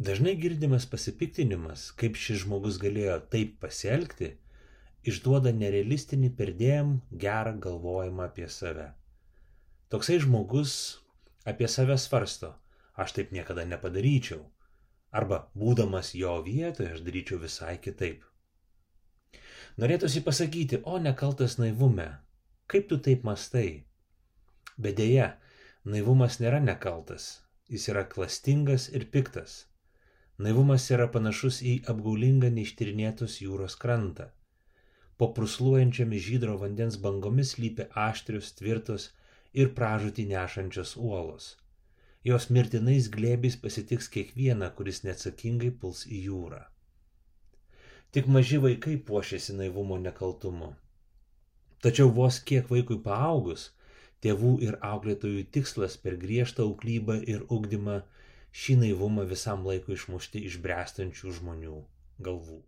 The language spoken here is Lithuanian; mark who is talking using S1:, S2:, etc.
S1: Dažnai girdimas pasipiktinimas, kaip šis žmogus galėjo taip pasielgti, išduoda nerealistinį perdėjom gerą galvojimą apie save. Toksai žmogus apie save svarsto, aš taip niekada nepadaryčiau. Arba būdamas jo vietoje aš daryčiau visai kitaip. Norėtųsi pasakyti, o nekaltas naivume, kaip tu taip mastai? Bet dėja, naivumas nėra nekaltas, jis yra klastingas ir piktas. Naivumas yra panašus į apgaulingą neištyrinėtus jūros krantą. Po prusluojančiamis žydro vandens bangomis lypi aštrius, tvirtos ir pražutį nešančios uolos. Jos mirtinais glėbiais pasitiks kiekvieną, kuris neatsakingai puls į jūrą. Tik maži vaikai puošiasi naivumo nekaltumu. Tačiau vos kiek vaikui paaugus, tėvų ir auklėtojų tikslas per griežtą auklybą ir ugdymą šį naivumą visam laikui išmušti iš bręstančių žmonių galvų